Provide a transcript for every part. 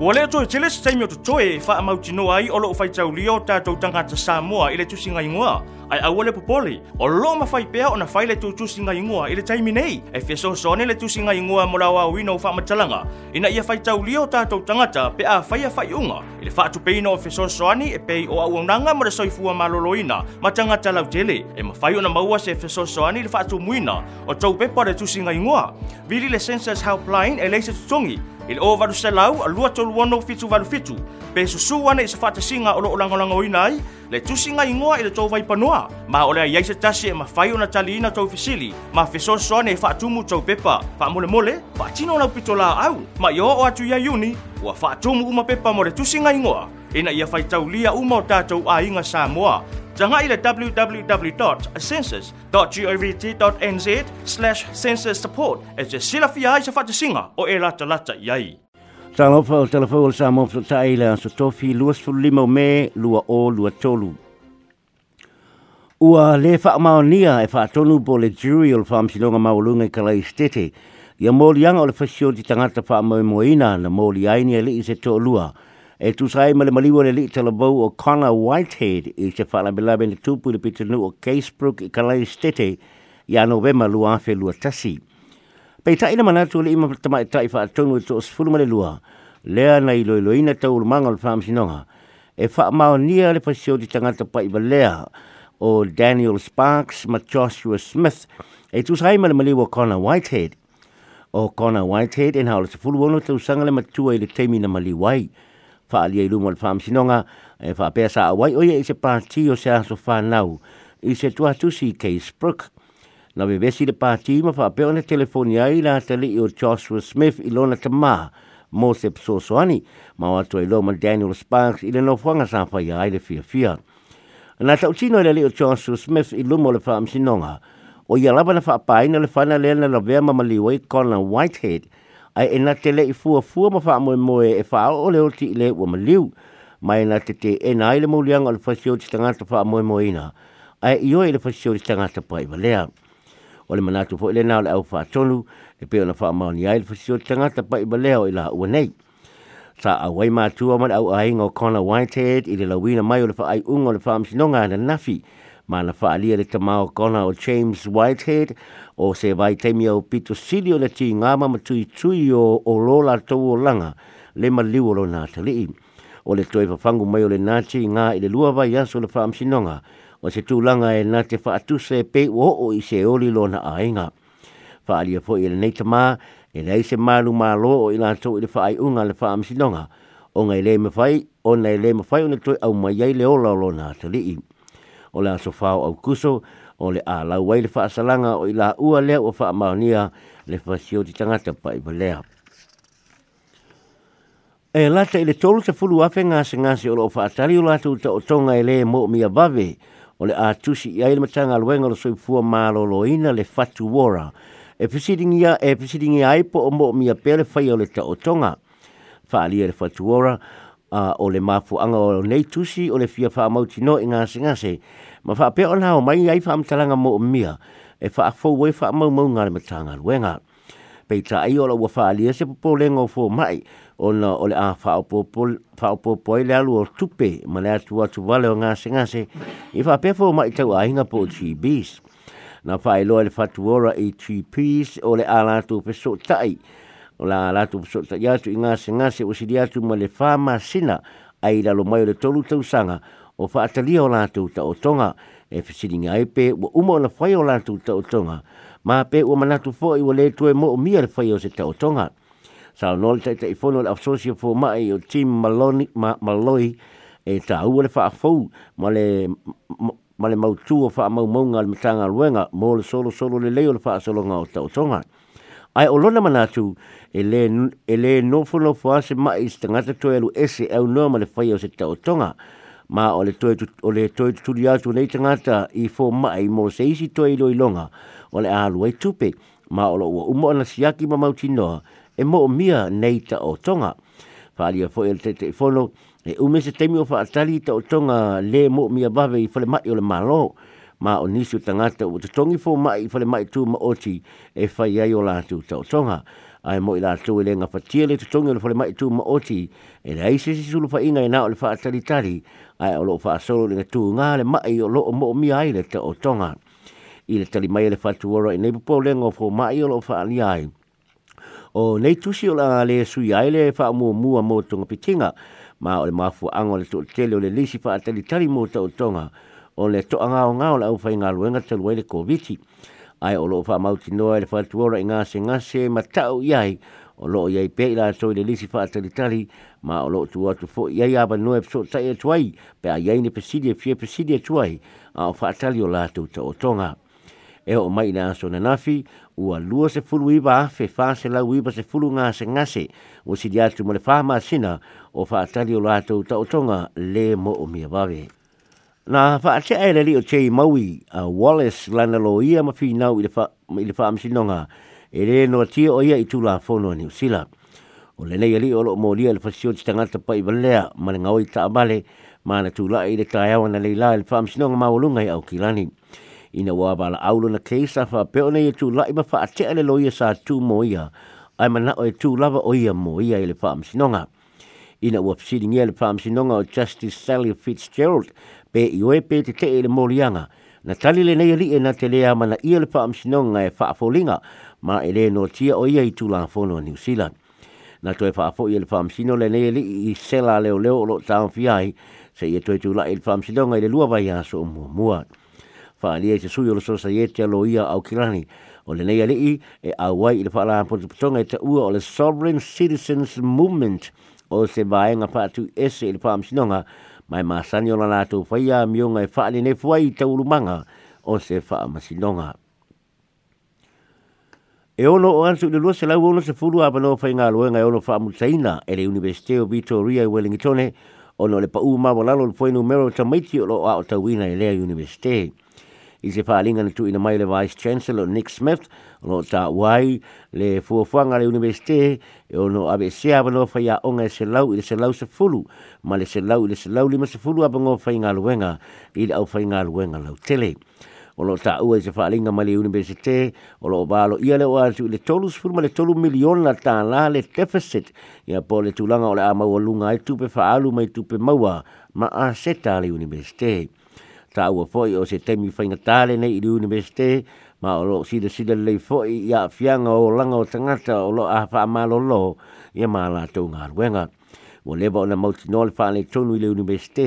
Ua lea toi tele sa taimi o totoe e wha amau tino ai o loo fai tau lio ta tau tangata Samoa mua ile tusi ngai ngua. Ai au ole popoli, o loo mawhai pea o na fai le tau tusi ngai ngua ile taimi nei. E fia so sone le tusi ngai ngua mo lawa o wina o wha matalanga. Ina ia fai tau lio ta tau tangata pe a fai a fai unga. Ile wha atu peino o fia so sone e pei o au mo mara soifua ma ina ma tangata lau tele. E ma fai o na maua se fia so sone ile wha atu muina o tau pepa le tusi ngai ngua. Vili le census helpline e leise tutongi. a lua tolu ono fitu valu fitu pe susu ana isa fata singa o loo lagolagoina oinai le ingoa ile tau vai panua ma o le se tasi e mafai ona ina tau fisili ma fesoasoane e faatumu tau pepa na faatino la au ma yo o atu iai wa ua faatumu uma pepa mo le ingoa ina ia lia uma o tatou aiga samoa Tanga ile www.census.gov.nz slash census support e se sila fia ai se fata singa o e lata lata iai. Tanofa o telefau o le samofa o taile an so tofi luas fulu lima me lua o lua tolu. Ua le faa maonia e faa tonu bo le jury o le faa msilonga maulunga i kalai stete. Ia mōli anga o le fasio di tangata faa maumoina na mōli aini e li i se tolua. Ia e tu sai mali mali wale li tala bau o Connor Whitehead i te whala milabe ni tupu le pitanu o Casebrook i Kalani Stete i a novema lua afe lua tasi. Pei ta ina manatu le ima tama i ta i wha atonu i tos fulu mali lua, lea na i loilo ina tau ulu manga le whaam sinonga, e wha mao nia le pasio di tangata pa i balea o Daniel Sparks ma Joshua Smith e tu sai mali mali wa Connor Whitehead. O Connor Whitehead en hao le te fulu wono tau sanga le matua i le teimi na mali wai. Whitehead. whaalia i lumo le whaamsinonga, e eh, whapea sa awai oia i se pāti o se aso whanau, i se tuatusi Case Brook. Na wewesi le pāti ma whapea ona telefoni ai la tali i o Joshua Smith i lona tamā, mō se psosoani, ma o atu i loma Daniel Sparks i le nofuanga sa whai ai le fia Na tau tino i le leo Joshua Smith i lumo le whaamsinonga, o ia lava na whaapaina le whana lena la vea mamaliwa i Colin Whitehead, ai ena te le i fua fua ma faa moe moe e faa o le oti le ua maliu, ma ena te te ena ai le maulianga o le fasio te tangata faa moe moe ina, ai i oi le fasio te tangata pa i valea. O le manatu fo ele nao le au faa tonu, e peo na faa maoni ai le fasio te tangata pa i valea o ila ua nei. Sa a wai mātua ma le au ainga o Connor Whitehead i le lawina mai o le faa ai unga o le faa msinonga na nafi, ma na fa ali le tama o kona o James Whitehead o se vai te mia o pito silio le ti nga ma tui tui o o lola to o langa le ma liu lo na tali o le toi fa mai o le na ti nga i le lua vai aso le fa am sinonga o se tu langa e na te fa atu se e pe o o i se oli lo na ainga fa ali fo i le nei tama e nei se malu ma lo o i la to i le fa ai unga le fa am sinonga o ngai le me fai o nei le me fai o le toi au mai ai le ola lo na tali i o le aso fao au kuso o le a lau wai le faa salanga o ila ua lea ua faa maonia le faa di tangata pa iwa lea. E lata ile tolu te fulu afe ngase ngase o loo faa tari o lata uta o tonga ele mo mia bave o le a tusi ia ile matanga luenga lo soi fua malo lo ina le fatu wora. E pisidingi ia e pisidingi aipo o mo mia pele fai o le ta o tonga. Fa lia le fatu wora a uh, o mafu anga o nei tusi o le fia wha mauti no i ngase ngase. Ma wha pe ona o mai ai wha mtalanga mo o mia e wha afo e wei fa mo mo ngare ma tanga luenga. Pei ta ai ola ua wha alia se popo le ngau fo mai o na o le a fa o popo i le alu o tupe ma le atu atu wale o ngase ngase i wha pe fo mai tau ai nga po o tibis. Na wha e loa le fatuora i tibis o le ala tupe so tai o la la tu so ya tu inga se nga se o si dia tu mo le sina ai la lo mai le tolu tu sanga o fa atali o tu ta o tonga e fa si dinga ai pe o uma o la fa tu ta o tonga ma pe u mana tu fo i o le tu e mo o mia le fa o se ta o tonga sa no le ta i fo le asosia fo mai o tim maloni ma maloi e ta u le fa fo male le mau tu o fa mau mau nga le mtanga luenga mo solo solo le leo le fa solo nga o ta o tonga ai olona manatu e le e le no fulo fo ase ma istanga te to elu ese e no ma le fai o se ta otonga ma ole toi ole toi tu dia tu nei tangata i fo mai mo se isi toi loi longa ole a lui tupe ma ole o umo na siaki ma mau tino e mo mia nei ta otonga fa ali fo el te te fono e umese temi o fa atali ta otonga le mo mia bave i fo le mai le malo ma o nisi o tangata o te tongi fō mai i mai tū ma oti e whai ai o lātu tau tonga. Ai mo i lātu i e lenga whatia le te tongi o le whale mai tū ma oti e le aise si sulu wha inga i nā o le wha atari tari ai o loo wha asoro le tū ngā le mai o loo mo o mi ai le tau tonga. I le tali mai le wha tū ora i e neipu pō lenga o fō mai o loo wha ali ai. O nei tusi o la le sui ai le wha mua mua mō tonga pitinga ma o le mafu ango le tō tele o le lisi wha atari tari mō tau tonga o le to anga o nga o lau fai ngā luenga te luele koviti. Ai o loo wha mauti noa e le wha tuora i ngase ngase ma tau iai o loo iai pe ila so i le lisi wha atalitali ma o loo tu atu fo iai aba no e pso tai e tuai pe a iai ni pesidia fie pesidia tuai a o wha atali o la tau ta o tonga. E o mai na aso na nafi ua lua se fulu iwa fe wha se lau iwa se fulu ngase ngase o si diatu mo le wha sina o wha atali o la tau ta o tonga le mo o mia wawe. Nā whaate ai rari o Tei Maui, a uh, Wallace Lanalo ia ma whinau i le whaamisinonga, e re noa tia o ia i tūla whono a New Zealand. O le nei ali o lo mo lia le fasio ti tangata pa i balea, ma le ngawai ta abale, ma na tūla i le tai awa na leila le whaamisinonga maulunga i au kilani. Ina wā bala aulo na keisa wha peo nei e tūla i ma whaate ai le loia sa tū mo ia, ai mana o e tūlava o ia mo ia i le whaamisinonga. Nā ina ua pisiri ngia le whaamsinonga o Justice Sally Fitzgerald pe i oe pe te te e le morianga. Na tali le nei rie na te lea mana ia le whaamsinonga e whaafolinga ma e le no tia o ia i tūlā whono New Zealand. Na toe whaafo i le whaamsino le nei rie i sela leo leo o lo tāo fiai se ia toe tūlā i le whaamsinonga i le lua vai aso o mua mua. Whaalia i se sui o le sosa ietia lo ia au kirani o le nei rie e awai i le whaalā pontu putonga i te ua o le Sovereign Citizens Movement o se vaenga whaatu ese i le whaamsinonga, mai mā sani o la nātou whaia miunga e whaane ne fuai i taurumanga o se whaamasinonga. E ono o ansu le lua se lau ono se furu apa no whaingā luenga e ono whaamutaina e le Universite o Vitoria i Wellingtone, ono le pa'u mawa lalo le fwenu mero ta maiti o lo a o tawina i lea Universite. Universite i se whaalinga na tuina mai le Vice Chancellor Nick Smith o no tā wai le fuafuanga le universite e o no abe se awa no whaia onga e se lau i le se lau se fulu ma le se lau i le se lau lima se fulu apa ngō whai ngā luenga i le au whai ngā luenga lau tele o lo tā ua i se whaalinga mai le universite o lo balo ia le o atu i le tolu sefuru ma le tolu miliona la tā la le deficit i a po le tulanga o le a maua lunga i tupe whaalu mai tupe maua ma a seta le universite ta ua foi o se temi whainga tāle nei i universite, ma o lo sida sida lei foi i a fianga o langa o tangata o lo a wha amalo lo i a mā la tau ngā ruenga. Ua lewa o na mauti nōle wha ane tonu i le universite,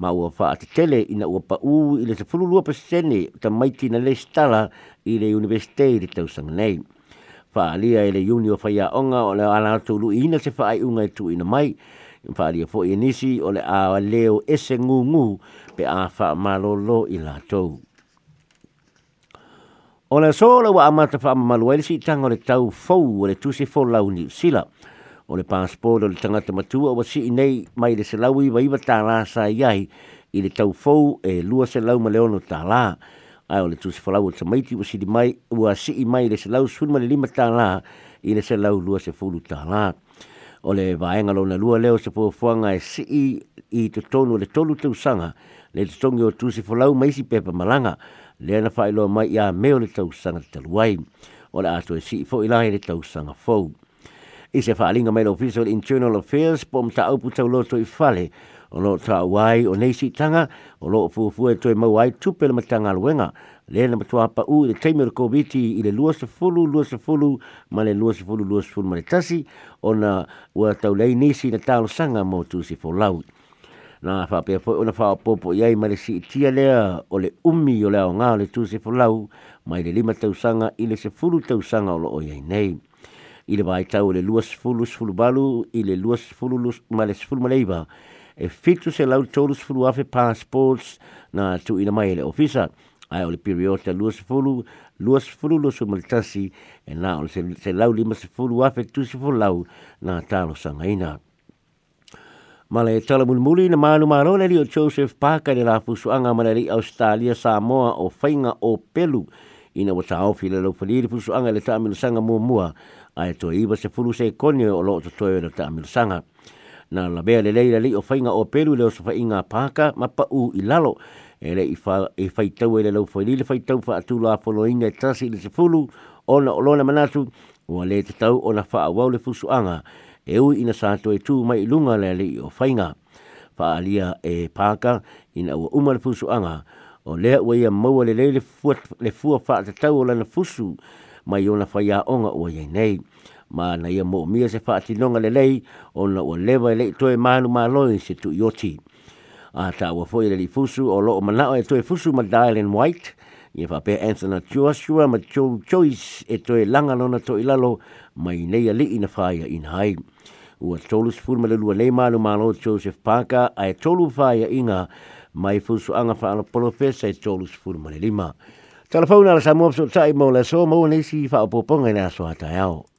ma ua wha ata tele i na ua pa u i le te fululua pa sene ta maiti na le stala i le universite i le tau sanga nei. Wha alia i le uni o whaia onga o le ala lu i ina se wha ai unga i tu ina mai, faalia foʻi e nisi o le a leo ese gūgū pe a malolo i latou o le aso o le ua amata faamamalu ai le siitaga le tau fou o le tusi folau niusila o le pasipole o le tagata matua ua sii nei mai le selau ivaiva tālā sa iai i le tau fou e lua selau ma leono tālā ae o le tusi folau o le tamaiti o sili mai ua sii mai le selau sulu ma le lima tālā i le selau lua sefulu tālā o le vaenga lona lua leo se po fuanga e si i, i tonu le tolu te usanga le te tongi o tu se folau maisi pepa malanga le ana fai loa mai ia meo le tau usanga te taluai o le ato e si i fo ilai le tau usanga fou i se faalinga mai lo official internal affairs po mta au putau loto i fale o lo ta wai o nei si tanga o lo fu fu e toi mau ai tupe le matanga luenga le na matua pa u le teimer ko viti i le luas fulu luas fulu ma le luas fulu luas fulu ma le tasi o na ua tau lei nisi na talo sanga mo tu si lau. na fa pe fo na fa popo ye ma le si tia le o le umi o le o nga le tu se fo lau mai le lima tau sanga i le se fulu tau sanga o lo ye nei i le vai tau le luas fulu fulu balu i le luas fulu ma le fulu ma le e fitu se lau tolu sefulu afe passports na tu ina mai ele ofisa ai ole periota lua sefulu lua sefulu lua su malitasi e na ole se, se lau lima sefulu afe tu sefulu lau na talo sanga ina ma le tala mulimuli na malu malo le lio Joseph Parker le la fusuanga ma le li Australia Samoa o fainga o pelu ina wata aofi le lau faliri fusuanga le ta amilusanga mua mua ai to iwa se fulu se konio o loo to toyo le ta amilusanga. Ta amilusanga na la bea le leila li o fainga o peru le o sa fainga paka ma pa u i lalo e le i fa e fai tau e le lau fai lile fai tau fa atu la folo inga e tasi le se fulu o na o lona manatu o le te tau o na faa wau le fusu anga e ui ina sa e tu mai lunga le li o fainga fa alia e paka ina ua uma le fusu anga o lea ua ia maua le lei le fua fa te tau o lana fusu mai o na fai a onga ua iei nei ma na ia mo mia se fa ti nonga le lei o na o leva le to e manu ma loi se tu yoti a ta wa foi le fusu o lo ma na o e to e fusu ma dial dialen white ye fa pe ensa na tuasua ma cho choice e to e langa lona to i lalo mai nei ali ina faia in hai ua tolu sifur ma le lua lei malu malo Joseph Parker a e tolu faia inga mai fusu anga fa ala polofesa e tolu sifur ma le lima. Telefona ala samuapso tae mo le so mo nisi fa opoponga ina soa tae au.